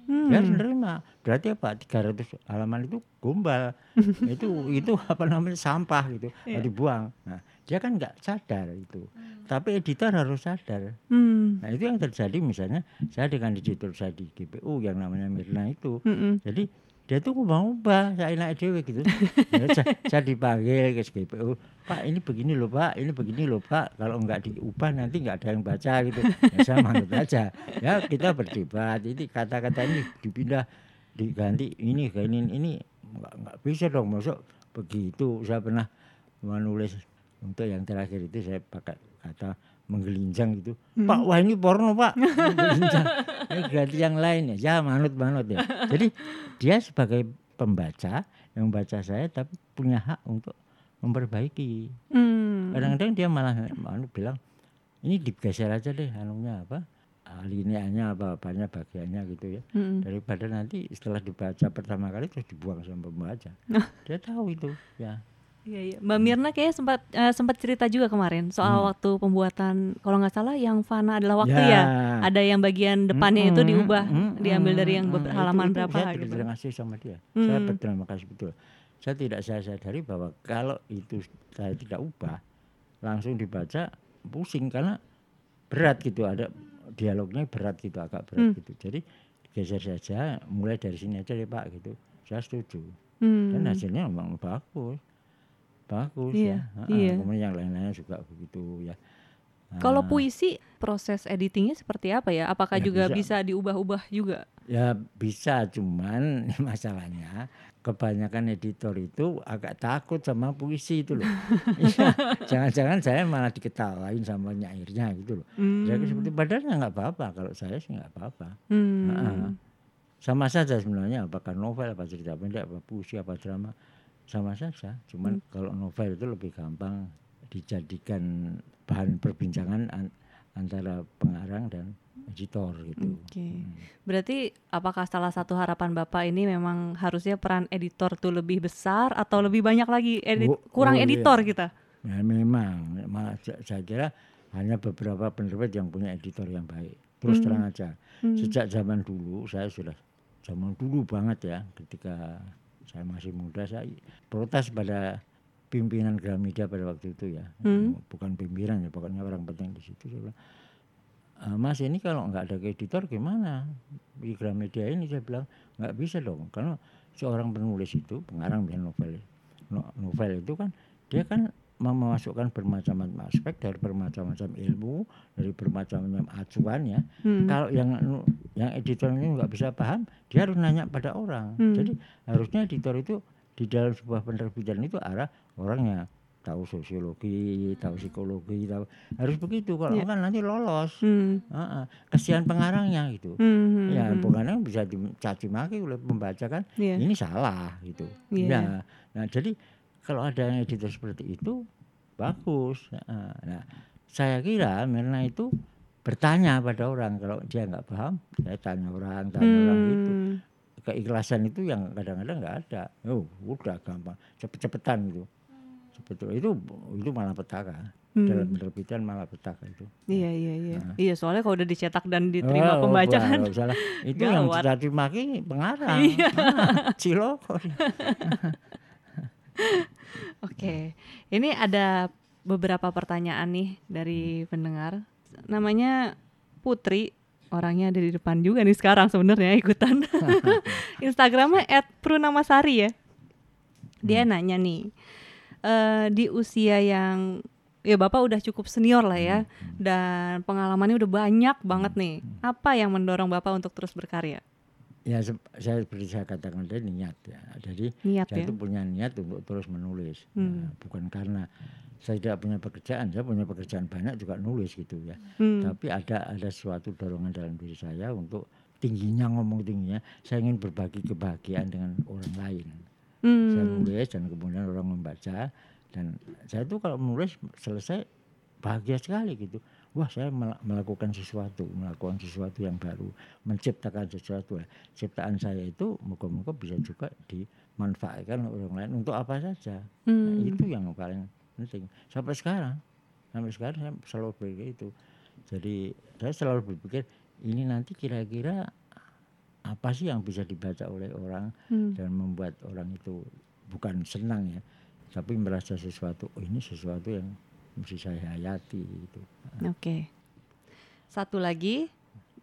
Hmm. Dia harus menerima. Berarti apa? 300 halaman itu gombal. itu itu apa namanya sampah gitu, Iya. dibuang. Nah, dia kan nggak sadar itu. Tapi editor harus sadar. Hmm. Nah, itu yang terjadi misalnya saya dengan editor saya di GPU yang namanya Mirna itu. Mm-mm. Jadi dia tuh ubah-ubah saya enak dewe gitu. Ya, saya, saya dipanggil ke GPU, Pak ini begini loh Pak, ini begini loh Pak. Kalau nggak diubah nanti nggak ada yang baca gitu. Ya, saya manut aja. Ya kita berdebat. Ini kata-kata ini dipindah, diganti ini ke ini ini nggak nggak bisa dong masuk begitu. Saya pernah menulis untuk yang terakhir itu saya pakai kata menggelinjang gitu. Pak wah ini porno Pak. Menggelinjang. Ini ganti yang lain ya. Ya manut-manut ya. Jadi dia sebagai pembaca yang membaca saya tapi punya hak untuk memperbaiki. Hmm. Kadang-kadang dia malah anu bilang ini digeser aja deh anunya apa alineanya apa apanya bagiannya gitu ya Mm-mm. daripada nanti setelah dibaca pertama kali terus dibuang sama pembaca dia tahu itu ya Iya, iya. Mbak Mirna kayaknya sempat eh, sempat cerita juga kemarin soal Hmm. waktu pembuatan kalau nggak salah yang fana adalah waktu ya. Ada yang bagian depannya itu Mm-mm, diubah, mm-mm, diambil dari yang beber- Itu- halaman itu berapa saya gitu. berterima kasih sama dia saya Hmm. berterima kasih betul saya tidak saya sadari bahwa kalau itu saya tidak ubah langsung dibaca pusing karena berat gitu ada dialognya berat gitu agak Hmm. berat gitu jadi geser saja mulai dari sini aja deh pak gitu saya setuju Hmm. dan hasilnya memang bagus bagus Iya, ya iya. kemudian yang lain-lainnya juga begitu ya Kalau Ah. puisi proses editingnya seperti apa ya? Apakah Ya, juga bisa. bisa diubah-ubah juga? Ya bisa, cuman masalahnya kebanyakan editor itu agak takut sama puisi itu loh. Iya, Jangan-jangan saya malah diketawain sama nyairnya gitu loh. Ya Hmm. seperti padahal ya nggak apa-apa kalau saya sih nggak apa-apa. Hmm. Ha-ha. Sama saja sebenarnya apakah novel, apa cerita pendek, apa puisi, apa drama sama saja. Cuman kalau novel itu lebih gampang dijadikan bahan perbincangan an- antara pengarang dan editor gitu. Oke. Berarti apakah salah satu harapan Bapak ini memang harusnya peran editor tuh lebih besar atau lebih banyak lagi edit Oh, kurang oh, iya. editor kita? Ya memang, saya kira hanya beberapa penerbit yang punya editor yang baik. Terus terang aja, Hmm. sejak zaman dulu saya sudah zaman dulu banget ya, ketika saya masih muda saya protes pada pimpinan Gramedia pada waktu itu ya, Hmm. bukan pimpinan ya, pokoknya orang penting di situ. Saya bilang, "Ah, Mas ini kalau nggak ada editor gimana di Gramedia ini saya bilang nggak bisa dong, karena seorang penulis itu pengarang bikin novel, no- novel itu kan dia kan memasukkan bermacam-macam aspek dari bermacam-macam ilmu dari bermacam-macam acuan ya Hmm. kalau yang yang editor ini nggak bisa paham dia harus nanya pada orang Hmm. jadi harusnya editor itu di dalam sebuah penerbitan itu arah orangnya tahu sosiologi tahu psikologi tahu harus begitu kalau Iya. enggak nanti lolos Hmm. Ah, ah. kasihan pengarangnya gitu Hmm. ya hmm. bukannya bisa dicaci maki oleh pembaca kan Iya. ini salah gitu. Iya. Ya, nah jadi kalau ada yang editor seperti itu bagus. Nah, saya kira Mirna itu bertanya pada orang kalau dia nggak paham, saya tanya orang, tanya orang gitu. Hmm. Keikhlasan itu yang kadang-kadang nggak ada. Oh, udah gampang, cepet-cepetan gitu. Sebetulnya itu itu malah petaka. Dalam Hmm. penerbitan malah petaka itu. Iya iya iya. Nah. Iya soalnya kalau udah dicetak dan diterima Oh, pembaca kan. Itu yang Gawat. dicaci maki pengarang. Iya. Ah, ciloko. Oke. Ini ada beberapa pertanyaan nih dari pendengar. Namanya Putri. Orangnya ada di depan juga nih sekarang sebenarnya ikutan. Instagramnya @prunamasari ya. Dia nanya nih. eh, di usia yang ya Bapak udah cukup senior lah ya dan pengalamannya udah banyak banget nih. Apa yang mendorong Bapak untuk terus berkarya? Ya saya seperti saya katakan tadi niat ya. Jadi Niat saya ya. itu punya niat untuk terus menulis. Hmm. Nah, bukan karena saya tidak punya pekerjaan, saya punya pekerjaan banyak juga nulis gitu ya. Hmm. Tapi ada ada suatu dorongan dalam diri saya untuk tingginya ngomong tingginya, saya ingin berbagi kebahagiaan dengan orang lain. Saya Hmm. nulis dan kemudian orang membaca dan saya tuh kalau menulis selesai bahagia sekali gitu. Wah saya mel- melakukan sesuatu, melakukan sesuatu yang baru, menciptakan sesuatu. Nah, Ciptaan saya itu moga-moga bisa juga dimanfaatkan oleh orang lain untuk apa saja. Nah, Hmm. itu yang paling penting. Sampai sekarang, sampai sekarang saya selalu berpikir itu. Jadi saya selalu berpikir ini nanti kira-kira apa sih yang bisa dibaca oleh orang Hmm. dan membuat orang itu bukan senang ya, tapi merasa sesuatu. Oh ini sesuatu yang mesti saya hayati gitu. Oke. Satu lagi,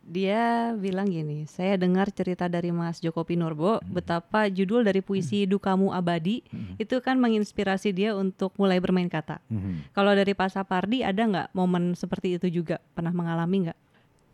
dia bilang gini, saya dengar cerita dari Mas Joko Pinurbo betapa judul dari puisi Dukamu Abadi Hmm. itu kan menginspirasi dia untuk mulai bermain kata. Mhm. Kalau dari Pak Sapardi ada nggak momen seperti itu juga? Pernah mengalami nggak?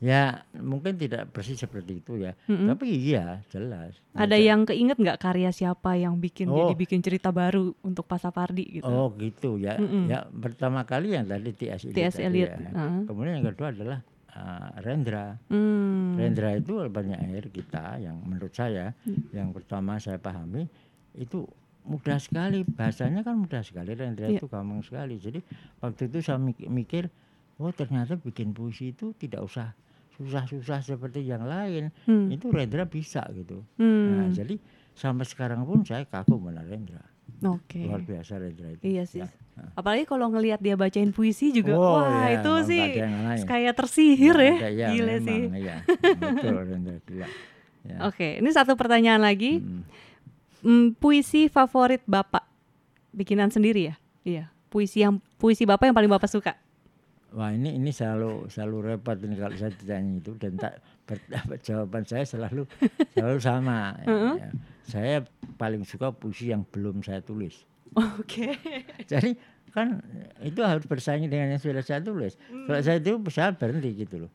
Ya mungkin tidak persis seperti itu ya, Mm-mm. tapi iya jelas. Ada yang keinget nggak karya siapa yang bikin jadi Oh. bikin cerita baru untuk Pak Sapardi gitu? Oh gitu ya. Mm-mm. Ya pertama kali yang tadi T.S. Eliot T.S. tadi Eliot, ya. heeh. Kemudian yang kedua adalah uh, Rendra. Hmm. Rendra itu banyak air kita yang menurut saya Hmm. yang pertama saya pahami itu mudah sekali bahasanya kan mudah sekali Rendra Iya. itu gampang sekali. Jadi waktu itu saya mik- mikir oh ternyata bikin puisi itu tidak usah susah-susah seperti yang lain. Hmm. Itu Rendra bisa gitu. Hmm. Nah, jadi sampai sekarang pun saya kagum dengan Rendra. Oke. Luar biasa Rendra itu. Iya sih. Ya. Apalagi kalau ngelihat dia bacain puisi juga, Oh, wah iya, itu sih kayak tersihir Nggak ya, ya, gila memang, sih. Iya, betul Rendra gila. Ya. Oke, ini satu pertanyaan lagi. Mm. Hmm, puisi favorit bapak, bikinan sendiri ya? Iya. Puisi yang puisi bapak yang paling bapak suka. Wah ini ini selalu selalu repot ini kalau saya ditanya itu dan tak ber- jawaban saya selalu selalu sama. ya, ya. Saya paling suka puisi yang belum saya tulis. Oke. Jadi kan itu harus bersaing dengan yang sudah saya tulis. Kalau saya itu saya berhenti gitu loh.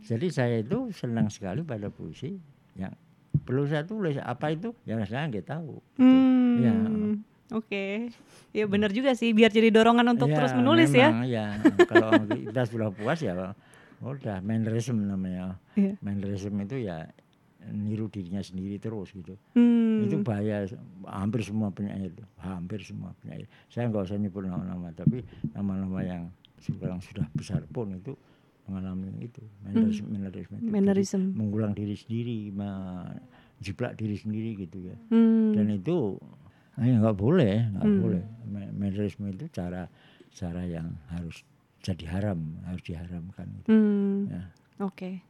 Jadi saya itu senang sekali pada puisi yang belum saya tulis. Apa itu? Yang saya nggak tahu. Hmm. Ya. Oke. Ya benar juga sih, biar jadi dorongan untuk Ya, terus menulis ya. memang, ya. Kalau kita sudah puas ya udah mannerism namanya. Iya. Mannerism itu ya niru dirinya sendiri terus gitu. Hmm. Itu bahaya hampir semua penyair itu. Hampir semua penyair. Saya nggak usah nyebut nama-nama tapi nama-nama yang sekarang sudah besar pun itu mengalami itu mannerism, mannerism itu. Jadi Mannerism. mengulang diri sendiri, menjiplak diri sendiri gitu ya. Hmm. Dan itu eh, nggak boleh, nggak Hmm. boleh. Mannerism itu cara cara yang harus jadi haram, harus diharamkan. gitu. Hmm. Ya. Oke.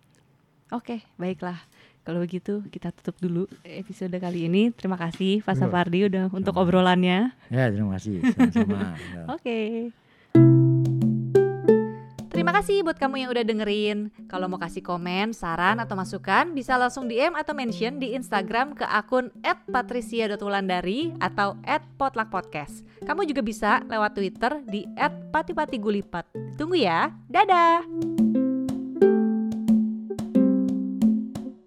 Oke, baiklah. Kalau begitu kita tutup dulu episode kali ini. Terima kasih Pak. Sapardi udah untuk obrolannya. Ya terima kasih sama-sama. Ya. Oke. Terima kasih buat kamu yang udah dengerin. Kalau mau kasih komen, saran, atau masukan, bisa langsung DM atau mention di Instagram ke akun @patricia.wulandari atau @potluckpodcast. Kamu juga bisa lewat Twitter di @patipatigulipat. Tunggu ya. Dadah.